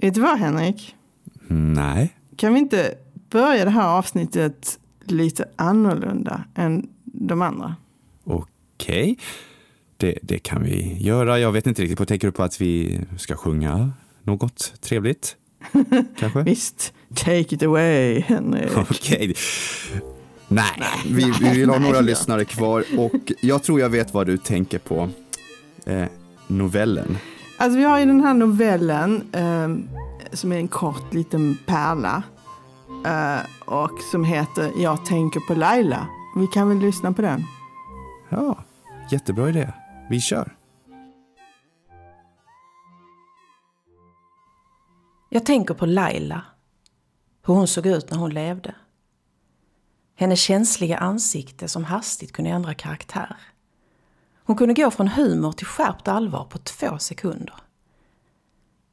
Vet du vad Henrik? Nej. Kan vi inte börja det här avsnittet lite annorlunda än de andra? Okej. Det, det kan vi göra. Jag vet inte riktigt. Vad tänker du på att vi ska sjunga något trevligt? Kanske? Visst, take it away Henrik. Okej. Nej, vi, vi vill ha nej, några ja. lyssnare kvar och jag tror jag vet vad du tänker på. Eh, novellen. Alltså vi har ju den här novellen ehm, som är en kort liten pärla. eh, och som heter Jag tänker på Laila. Vi kan väl lyssna på den? Ja, jättebra idé. Vi kör. Jag tänker på Laila. Hur hon såg ut när hon levde. Hennes känsliga ansikte som hastigt kunde ändra karaktär. Hon kunde gå från humor till skärpt allvar på två sekunder.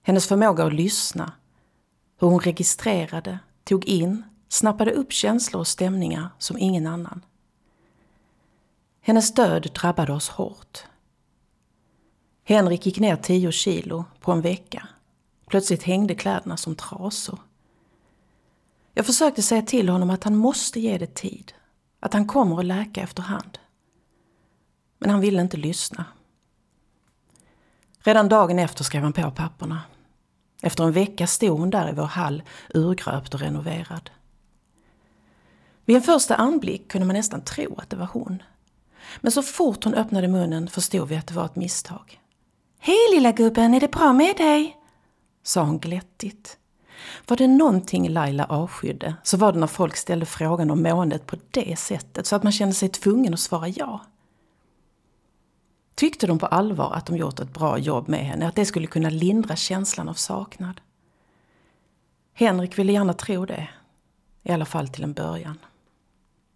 Hennes förmåga att lyssna, hur hon registrerade, tog in, snappade upp känslor och stämningar som ingen annan. Hennes död drabbade oss hårt. Henrik gick ner 10 kilo på en vecka. Plötsligt hängde kläderna som trasor. Jag försökte säga till honom att han måste ge det tid. Att han kommer att läka efterhand. Men han ville inte lyssna. Redan dagen efter skrev han på papperna. Efter en vecka stod hon där i vår hall, urgröpt och renoverad. Vid en första anblick kunde man nästan tro att det var hon. Men så fort hon öppnade munnen förstod vi att det var ett misstag. Hej lilla gubben, är det bra med dig? sa hon glättigt. Var det någonting Laila avskydde så var det när folk ställde frågan om måendet på det sättet så att man kände sig tvungen att svara ja. Tyckte de på allvar att de gjort ett bra jobb med henne, att det skulle kunna lindra känslan av saknad? Henrik ville gärna tro det, i alla fall till en början.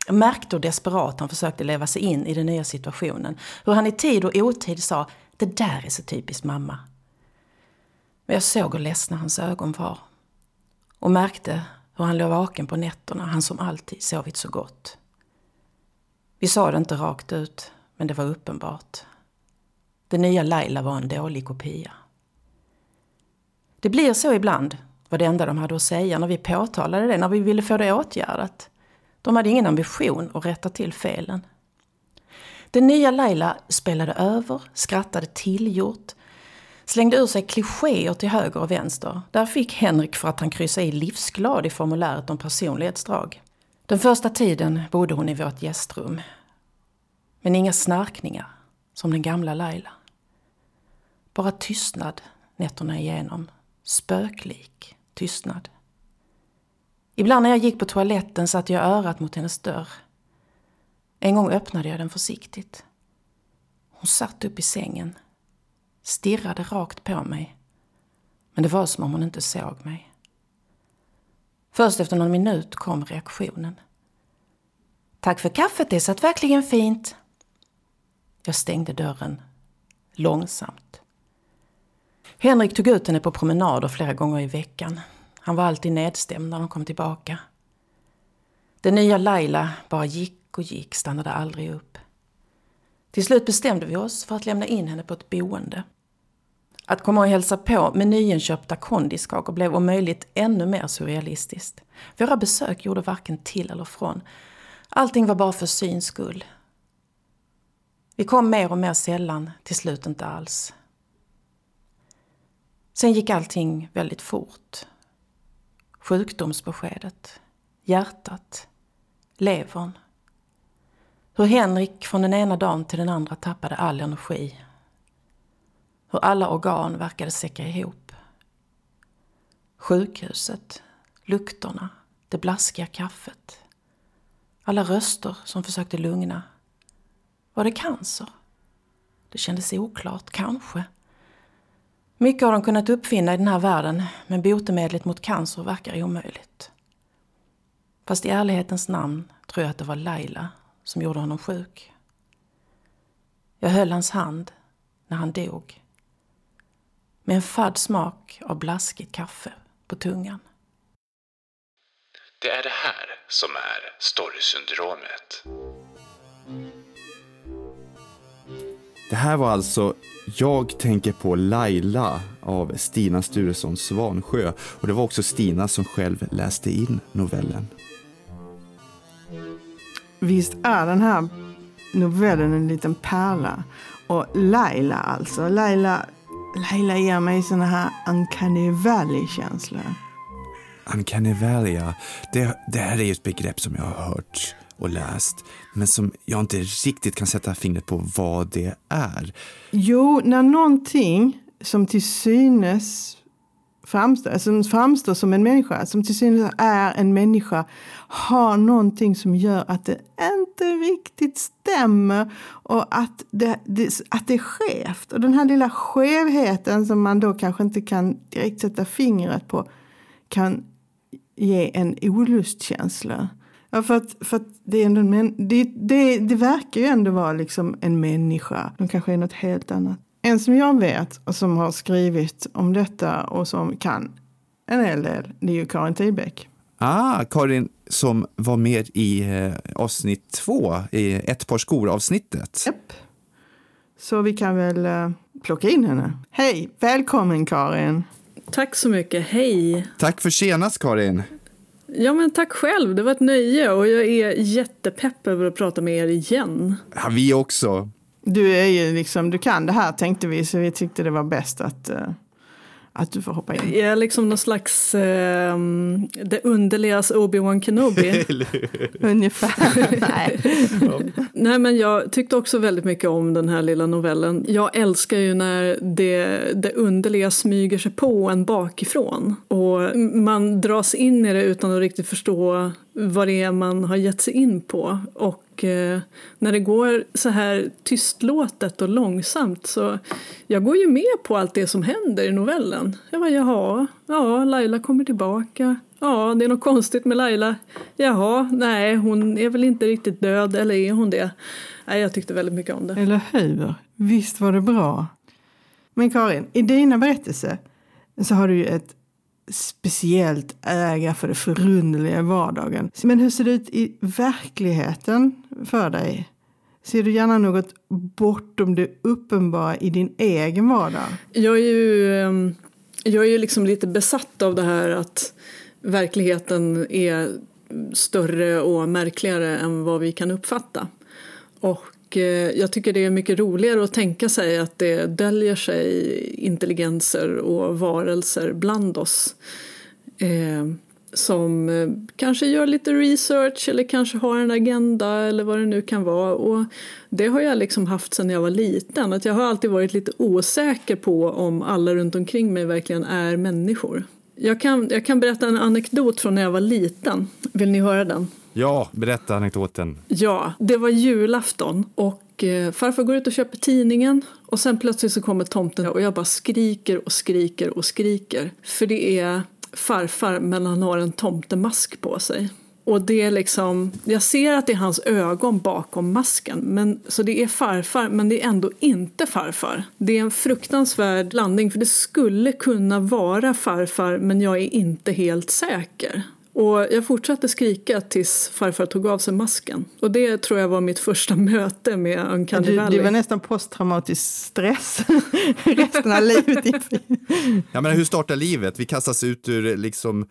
Jag märkte hur desperat han försökte leva sig in i den nya situationen. Hur han i tid och otid sa “det där är så typiskt mamma”. Men jag såg hur ledsna hans ögon var. Och märkte hur han låg vaken på nätterna, han som alltid sovit så gott. Vi sa det inte rakt ut, men det var uppenbart. Den nya Laila var en dålig kopia. Det blir så ibland, var det enda de hade att säga när vi påtalade det, när vi ville få det åtgärdat. De hade ingen ambition att rätta till felen. Den nya Laila spelade över, skrattade tillgjort, slängde ur sig klichéer till höger och vänster. Där fick Henrik för att han kryssade i livsglad i formuläret om personlighetsdrag. Den första tiden bodde hon i vårt gästrum. Men inga snarkningar, som den gamla Laila. Bara tystnad nätterna igenom. Spöklik tystnad. Ibland när jag gick på toaletten satte jag örat mot hennes dörr. En gång öppnade jag den försiktigt. Hon satt upp i sängen, stirrade rakt på mig. Men det var som om hon inte såg mig. Först efter någon minut kom reaktionen. Tack för kaffet, det satt verkligen fint. Jag stängde dörren, långsamt. Henrik tog ut henne på promenader flera gånger i veckan. Han var alltid nedstämd när de kom tillbaka. Den nya Laila bara gick och gick, stannade aldrig upp. Till slut bestämde vi oss för att lämna in henne på ett boende. Att komma och hälsa på med nyinköpta kondiskakor blev om möjligt ännu mer surrealistiskt. Våra besök gjorde varken till eller från. Allting var bara för syns skull. Vi kom mer och mer sällan, till slut inte alls. Sen gick allting väldigt fort. Sjukdomsbeskedet, hjärtat, levern. Hur Henrik från den ena dagen till den andra tappade all energi. Hur alla organ verkade säcka ihop. Sjukhuset, lukterna, det blaskiga kaffet. Alla röster som försökte lugna. Var det cancer? Det kändes oklart, kanske. Mycket har de kunnat uppfinna i den här världen, men botemedlet mot cancer verkar omöjligt. Fast i ärlighetens namn tror jag att det var Laila som gjorde honom sjuk. Jag höll hans hand när han dog. Med en fadd smak av blaskigt kaffe på tungan. Det är det här som är storysyndromet. Det här var alltså Jag tänker på Laila av Stina Sturesson Svansjö. Och det var också Stina som själv läste in novellen. Visst är den här novellen en liten pärla. Och Laila alltså. Laila, Laila ger mig såna här uncanny valley-känslor. Uncanny valley, ja. Det, det här är ju ett begrepp som jag har hört och läst, men som jag inte riktigt kan sätta fingret på vad det är. Jo, när någonting som till synes framstår, som framstår som en människa, som till synes är en människa, har någonting som gör att det inte riktigt stämmer och att det, det, att det är skevt. Och den här lilla skevheten som man då kanske inte kan direkt sätta fingret på kan ge en olustkänsla. Ja, för att, för att det, är ändå en, det, det, det verkar ju ändå vara liksom en människa. De kanske är något helt annat. En som jag vet och som har skrivit om detta och som kan en hel del, det är ju Karin Tibeck. Ah, Karin som var med i eh, avsnitt två, i ett par skor-avsnittet. Japp. Så vi kan väl eh, plocka in henne. Hej, välkommen Karin! Tack så mycket, hej! Tack för senast Karin! Ja men tack själv, det var ett nöje och jag är jättepepp över att prata med er igen. Ja, vi också. Du är ju liksom, du kan det här tänkte vi så vi tyckte det var bäst att, uh, att du får hoppa in. Jag är liksom någon slags uh, det underligas Obi-Wan Kenobi. Ungefär. Nej. Nej men jag tyckte också väldigt mycket om den här lilla novellen. Jag älskar ju när det, det underliga smyger sig på en bakifrån. Och man dras in i det utan att riktigt förstå vad det är man har gett sig in på. Och eh, när det går så här tystlåtet och långsamt så jag går ju med på allt det som händer i novellen. Jag bara, jaha, ja, Laila kommer tillbaka. Ja, det är något konstigt med Laila. Jaha, nej, hon är väl inte riktigt död, eller är hon det? Nej, jag tyckte väldigt mycket om det. Eller hur? Visst var det bra. Men Karin, i dina berättelser så har du ju ett speciellt äga för det förunderliga i vardagen. Men hur ser det ut i verkligheten för dig? Ser du gärna något bortom det uppenbara i din egen vardag? Jag är ju, ehm, jag är ju liksom lite besatt av det här att verkligheten är större och märkligare än vad vi kan uppfatta. Och och eh, jag tycker det är mycket roligare att tänka sig att det döljer sig intelligenser och varelser bland oss. Eh, som eh, kanske gör lite research eller kanske har en agenda eller vad det nu kan vara. Och det har jag liksom haft sedan jag var liten. Att jag har alltid varit lite osäker på om alla runt omkring mig verkligen är människor. Jag kan, jag kan berätta en anekdot från när jag var liten. Vill ni höra den? Ja, berätta anekdoten. Ja, det var julafton och eh, farfar går ut och köper tidningen och sen plötsligt så kommer tomten och jag bara skriker och skriker och skriker. För det är farfar men han har en tomtemask på sig. Och det är liksom, jag ser att det är hans ögon bakom masken. Men, så det är farfar, men det är ändå inte farfar. Det är en fruktansvärd landning, för det skulle kunna vara farfar, men jag är inte helt säker. Och jag fortsatte skrika tills farfar tog av sig masken. Och det tror jag var mitt första möte med Uncanny Du, Valley. det var nästan posttraumatisk stress resten av livet. Ja, men hur startar livet? Vi kastas ut ur liksom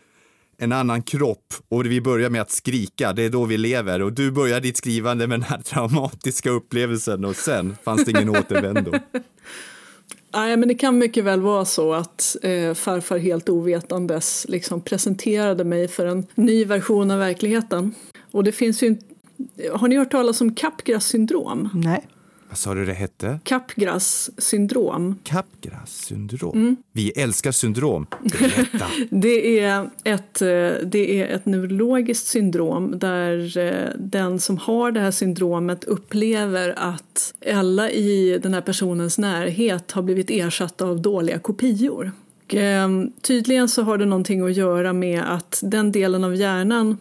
en annan kropp och vi börjar med att skrika, det är då vi lever. Och du börjar ditt skrivande med den här traumatiska upplevelsen och sen fanns det ingen återvändo. Nej, men det kan mycket väl vara så att eh, farfar helt ovetandes liksom presenterade mig för en ny version av verkligheten. Och det finns ju Har ni hört talas om Capgras syndrom? Nej. Vad sa du det hette? Capgras syndrom. Capgras syndrom. Vi älskar syndrom. Berätta. Det är, ett, eh, det är ett neurologiskt syndrom där eh, den som har det här syndromet upplever att alla i den här personens närhet har blivit ersatta av dåliga kopior. Och, eh, tydligen så har det någonting att göra med att den delen av hjärnan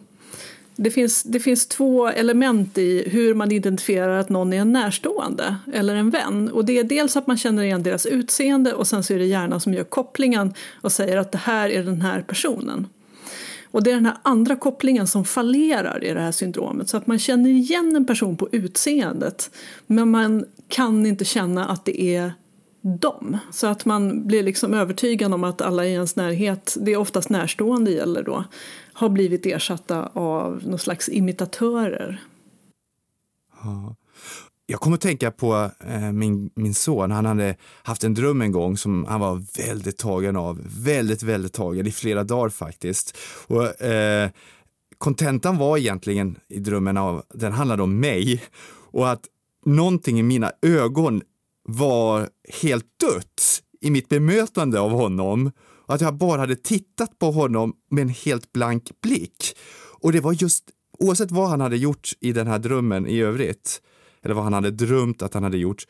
det finns, det finns två element i hur man identifierar att någon är en närstående eller en vän. Och det är dels att man känner igen deras utseende och sen så är det hjärnan som gör kopplingen och säger att det här är den här personen. Och det är den här andra kopplingen som fallerar i det här syndromet. Så att man känner igen en person på utseendet men man kan inte känna att det är dem. Så att man blir liksom övertygad om att alla i ens närhet, det är oftast närstående gäller då, har blivit ersatta av någon slags imitatörer. Jag kommer att tänka på eh, min, min son. Han hade haft en dröm en gång som han var väldigt tagen av. Väldigt, väldigt tagen i flera dagar faktiskt. Och, eh, kontentan var egentligen i drömmen av, den handlade om mig och att någonting i mina ögon var helt dött i mitt bemötande av honom. Att jag bara hade tittat på honom med en helt blank blick. Och det var just, oavsett vad han hade gjort i den här drömmen i övrigt, eller vad han hade drömt att han hade gjort,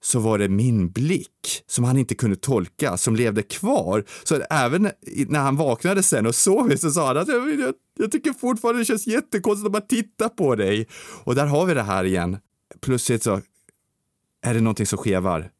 så var det min blick som han inte kunde tolka som levde kvar. Så även när han vaknade sen och sov så sa han att jag, jag, jag tycker fortfarande det känns jättekonstigt att bara titta på dig. Och där har vi det här igen. Plötsligt så är det någonting som skevar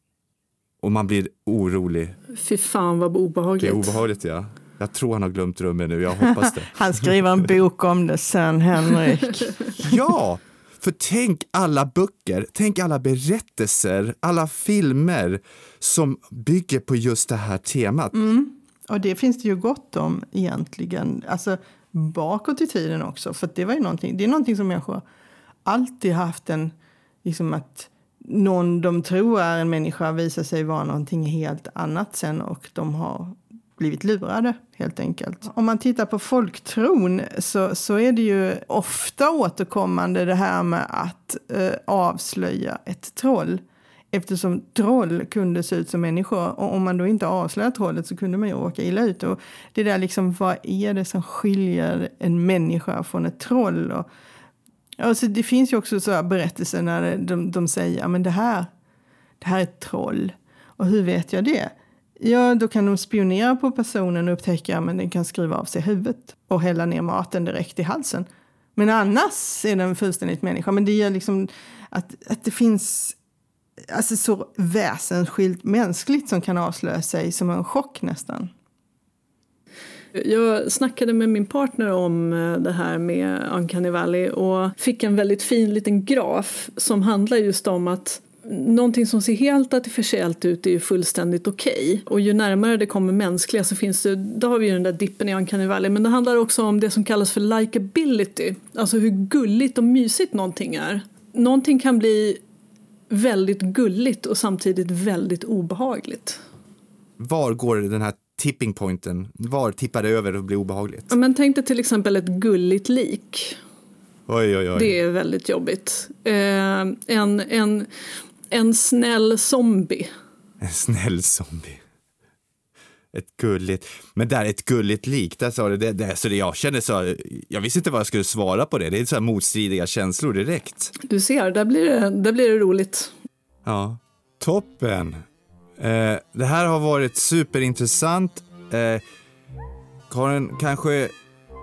och man blir orolig. Fy fan vad Det obehagligt. är obehagligt ja. Jag tror han har glömt rummet nu, jag hoppas det. Han skriver en bok om det sen, Henrik. Ja, för tänk alla böcker, tänk alla berättelser, alla filmer som bygger på just det här temat. Och det finns det ju gott om egentligen. Alltså bakåt i tiden också. För det var ju någonting, det är någonting som människor alltid haft en, liksom att någon de tror är en människa visar sig vara någonting helt annat sen och de har blivit lurade helt enkelt. Om man tittar på folktron så, så är det ju ofta återkommande det här med att eh, avslöja ett troll. Eftersom troll kunde se ut som människor och om man då inte avslöjar trollet så kunde man ju åka illa ut. Och det där liksom, vad är det som skiljer en människa från ett troll? Och, alltså, det finns ju också så här berättelser när de, de säger att det här, det här är ett troll. Och hur vet jag det? Ja, då kan de spionera på personen och upptäcka att den kan skriva av sig huvudet och hälla ner maten direkt i halsen. Men annars är den fullständigt människa. Men det gör liksom att, att det finns alltså så väsensskilt mänskligt som kan avslöja sig som en chock nästan. Jag snackade med min partner om eh, det här med Uncanny Valley och fick en väldigt fin liten graf som handlar just om att Någonting som ser helt artificiellt ut är ju fullständigt okej. Och ju närmare det kommer mänskliga så finns det, då har vi ju den där dippen i Uncanny Valley. Men det handlar också om det som kallas för likability. Alltså hur gulligt och mysigt någonting är. Någonting kan bli väldigt gulligt och samtidigt väldigt obehagligt. Var går den här tipping pointen? Var tippar det över och blir obehagligt? Ja, Men tänk dig till exempel ett gulligt lik. Oj, oj, oj. Det är väldigt jobbigt. Eh, en, en, en snäll zombie. En snäll zombie. Ett gulligt, men där ett gulligt lik, där sa du det, det, så det jag kände så, jag visste inte vad jag skulle svara på det, det är så här motstridiga känslor direkt. Du ser, där blir det, där blir det roligt. Ja, toppen. Eh, det här har varit superintressant. Eh, Karin, kanske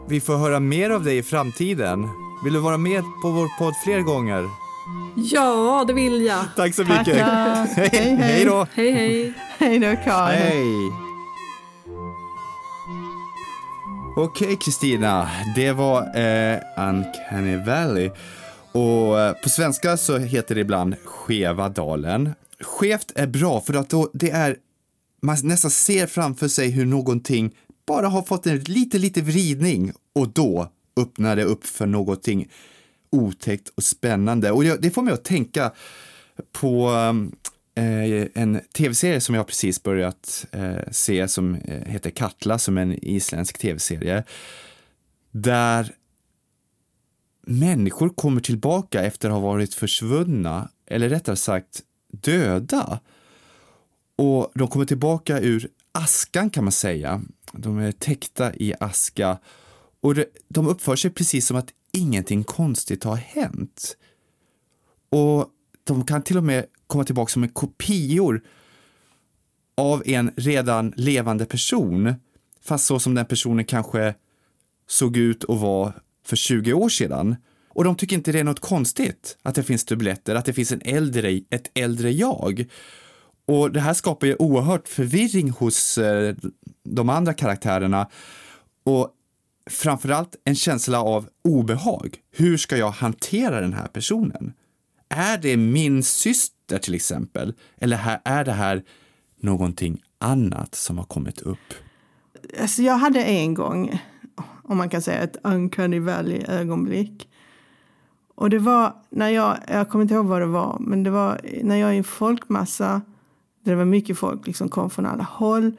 vi får höra mer av dig i framtiden? Vill du vara med på vår podd fler gånger? Ja, det vill jag. Tack så mycket. Tackar. Hej, Hej, hej. hej då. Hej, hej. Hej då, Karin. Hej! Okej Kristina, det var eh, Uncanny Valley. Och eh, på svenska så heter det ibland Skeva dalen. Skevt är bra för att då det är, man nästan ser framför sig hur någonting bara har fått en lite, lite vridning och då öppnar det upp för någonting otäckt och spännande. Och det får mig att tänka på eh, en tv-serie som jag precis börjat eh, se som eh, heter Katla, som är en isländsk tv-serie. Där människor kommer tillbaka efter att ha varit försvunna, eller rättare sagt döda. Och de kommer tillbaka ur askan kan man säga. De är täckta i aska och de uppför sig precis som att ingenting konstigt har hänt. Och de kan till och med komma tillbaka som en kopior av en redan levande person, fast så som den personen kanske såg ut och var för 20 år sedan. Och de tycker inte det är något konstigt att det finns dubbletter, att det finns en äldre, ett äldre jag. Och det här skapar ju oerhört förvirring hos eh, de andra karaktärerna och framförallt en känsla av obehag. Hur ska jag hantera den här personen? Är det min syster till exempel? Eller här, är det här någonting annat som har kommit upp? Alltså jag hade en gång, om man kan säga ett uncanny valley-ögonblick. Och det var när jag, jag kommer inte ihåg vad det var, men det var när jag i en folkmassa, där det var mycket folk, liksom kom från alla håll.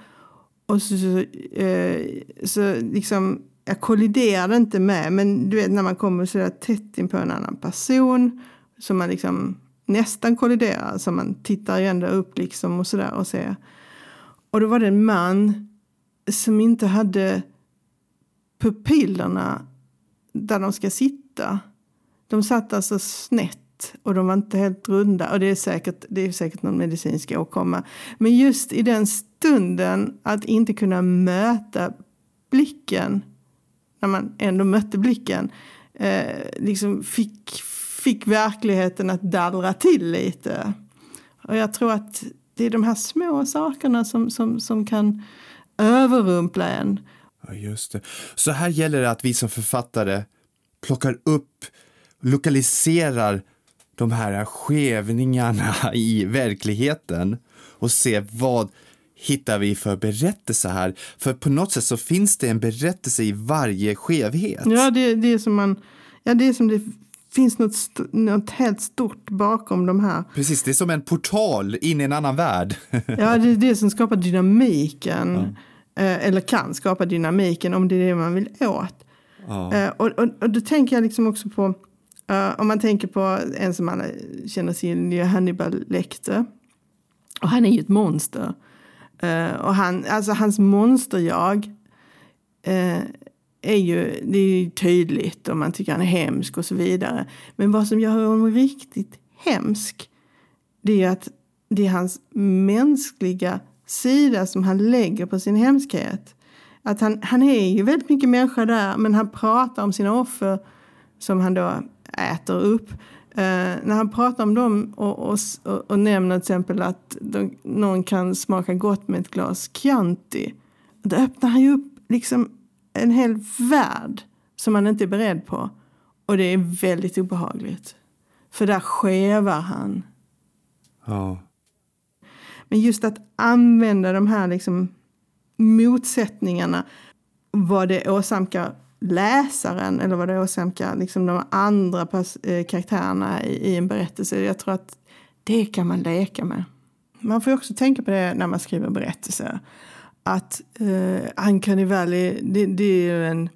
Och så, så, eh, så liksom, jag kolliderade inte med, men du vet när man kommer så där tätt in på en annan person, så man liksom nästan kolliderar, så man tittar ju ända upp liksom och sådär och ser. Och då var det en man som inte hade pupillerna där de ska sitta. De satt alltså snett och de var inte helt runda. Och det är säkert, det är säkert någon medicinsk åkomma. Men just i den stunden att inte kunna möta blicken, när man ändå mötte blicken, eh, liksom fick, fick verkligheten att dallra till lite. Och jag tror att det är de här små sakerna som, som, som kan överrumpla en. Ja, just det. Så här gäller det att vi som författare plockar upp, lokaliserar de här skevningarna i verkligheten och ser vad hittar vi för berättelse här? För på något sätt så finns det en berättelse i varje skevhet. Ja, det, det är som man, ja, det är som det finns något, något helt stort bakom de här. Precis, det är som en portal in i en annan värld. ja, det är det som skapar dynamiken. Eh, eller kan skapa dynamiken om det är det man vill åt. Eh, och, och, och då tänker jag liksom också på, uh, om man tänker på en som alla känner till, Hannibal Lecter. Och han är ju ett monster. Uh, och han, alltså hans monsterjag uh, är ju, det är ju tydligt och man tycker han är hemsk och så vidare. Men vad som gör honom riktigt hemsk det är att det är hans mänskliga sida som han lägger på sin hemskhet. Att han, han är ju väldigt mycket människa där men han pratar om sina offer som han då äter upp. Uh, när han pratar om dem och, och, och, och nämner till exempel att de, någon kan smaka gott med ett glas Chianti. Då öppnar han ju upp liksom en hel värld som man inte är beredd på. Och det är väldigt obehagligt. För där skevar han. Ja. Men just att använda de här liksom motsättningarna, vad det åsamkar läsaren eller vad det åsamkar liksom de andra eh, karaktärerna i, i en berättelse. Jag tror att det kan man leka med. Man får också tänka på det när man skriver berättelser. Att eh, Uncanny Valley, det, det är en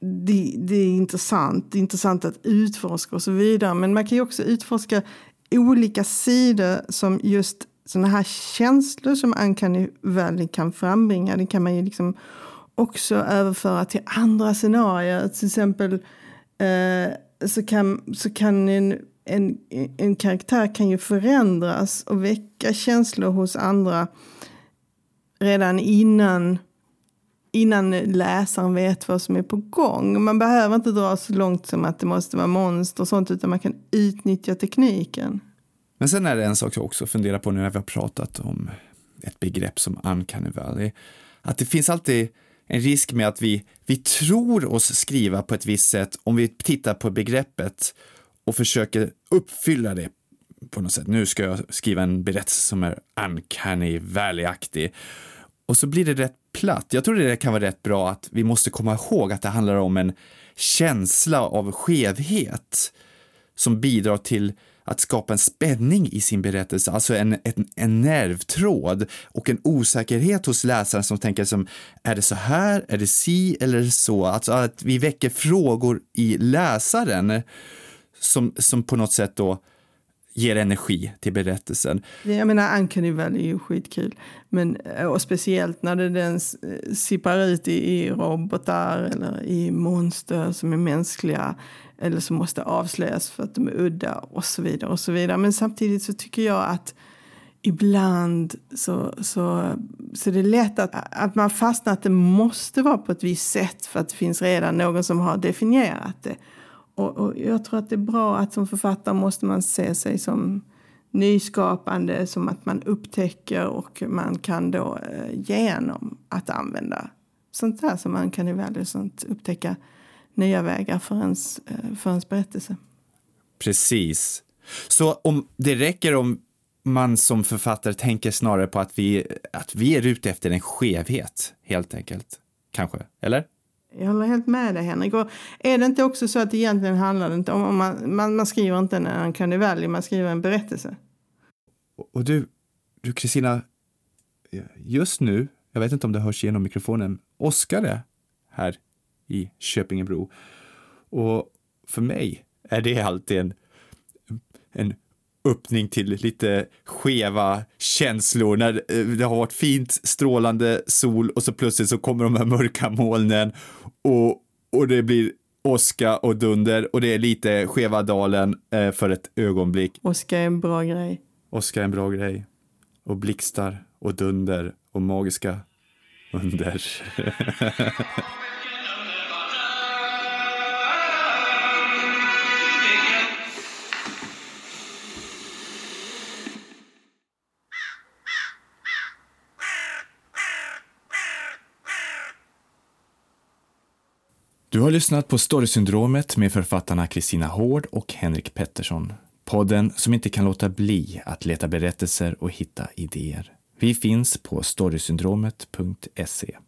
det, det, är intressant. Det är intressant att utforska och så vidare. Men man kan ju också utforska olika sidor som just sådana här känslor som Uncanny Valley kan frambringa. Det kan man ju liksom också överföra till andra scenarier. Till exempel eh, så kan, så kan en, en, en karaktär kan ju förändras och väcka känslor hos andra redan innan innan läsaren vet vad som är på gång. Man behöver inte dra så långt som att det måste vara monster och sånt utan man kan utnyttja tekniken. Men sen är det en sak jag också funderar på nu när vi har pratat om ett begrepp som uncanny valley. Att det finns alltid en risk med att vi, vi tror oss skriva på ett visst sätt om vi tittar på begreppet och försöker uppfylla det på något sätt. Nu ska jag skriva en berättelse som är uncanny valley-aktig. Och så blir det rätt platt. Jag tror det kan vara rätt bra att vi måste komma ihåg att det handlar om en känsla av skevhet som bidrar till att skapa en spänning i sin berättelse, alltså en, en, en nervtråd och en osäkerhet hos läsaren som tänker som, är det så här, är det si eller så? Alltså att vi väcker frågor i läsaren som, som på något sätt då ger energi till berättelsen. Jag menar, Uncanny Valley är ju skitkul. Men, eh, och speciellt när det den sippar sipprar ut i, i robotar eller i monster som är mänskliga eller som måste avslöjas för att de är udda och så vidare. och så vidare. Men samtidigt så tycker jag att ibland så, så, så det är lätt att, att man fastnar att det måste vara på ett visst sätt för att det finns redan någon som har definierat det. Och, och jag tror att det är bra att som författare måste man se sig som nyskapande, som att man upptäcker och man kan då eh, genom att använda sånt där som man kan i sånt upptäcka nya vägar för ens, eh, för ens berättelse. Precis. Så om det räcker om man som författare tänker snarare på att vi, att vi är ute efter en skevhet, helt enkelt. Kanske, eller? Jag håller helt med dig Henrik. Och är det inte också så att egentligen handlar det inte om, om man, man, man skriver inte en Uncanny man skriver en berättelse. Och du, du Kristina, just nu, jag vet inte om det hörs genom mikrofonen, Oskar är här i Köpingebro. Och för mig är det alltid en, en öppning till lite skeva känslor när eh, det har varit fint strålande sol och så plötsligt så kommer de här mörka molnen och, och det blir åska och dunder och det är lite skeva dalen eh, för ett ögonblick. Åska är en bra grej. Åska är en bra grej. Och blixtar och dunder och magiska under. Du har lyssnat på Storysyndromet med författarna Kristina Hård och Henrik Pettersson. Podden som inte kan låta bli att leta berättelser och hitta idéer. Vi finns på storysyndromet.se.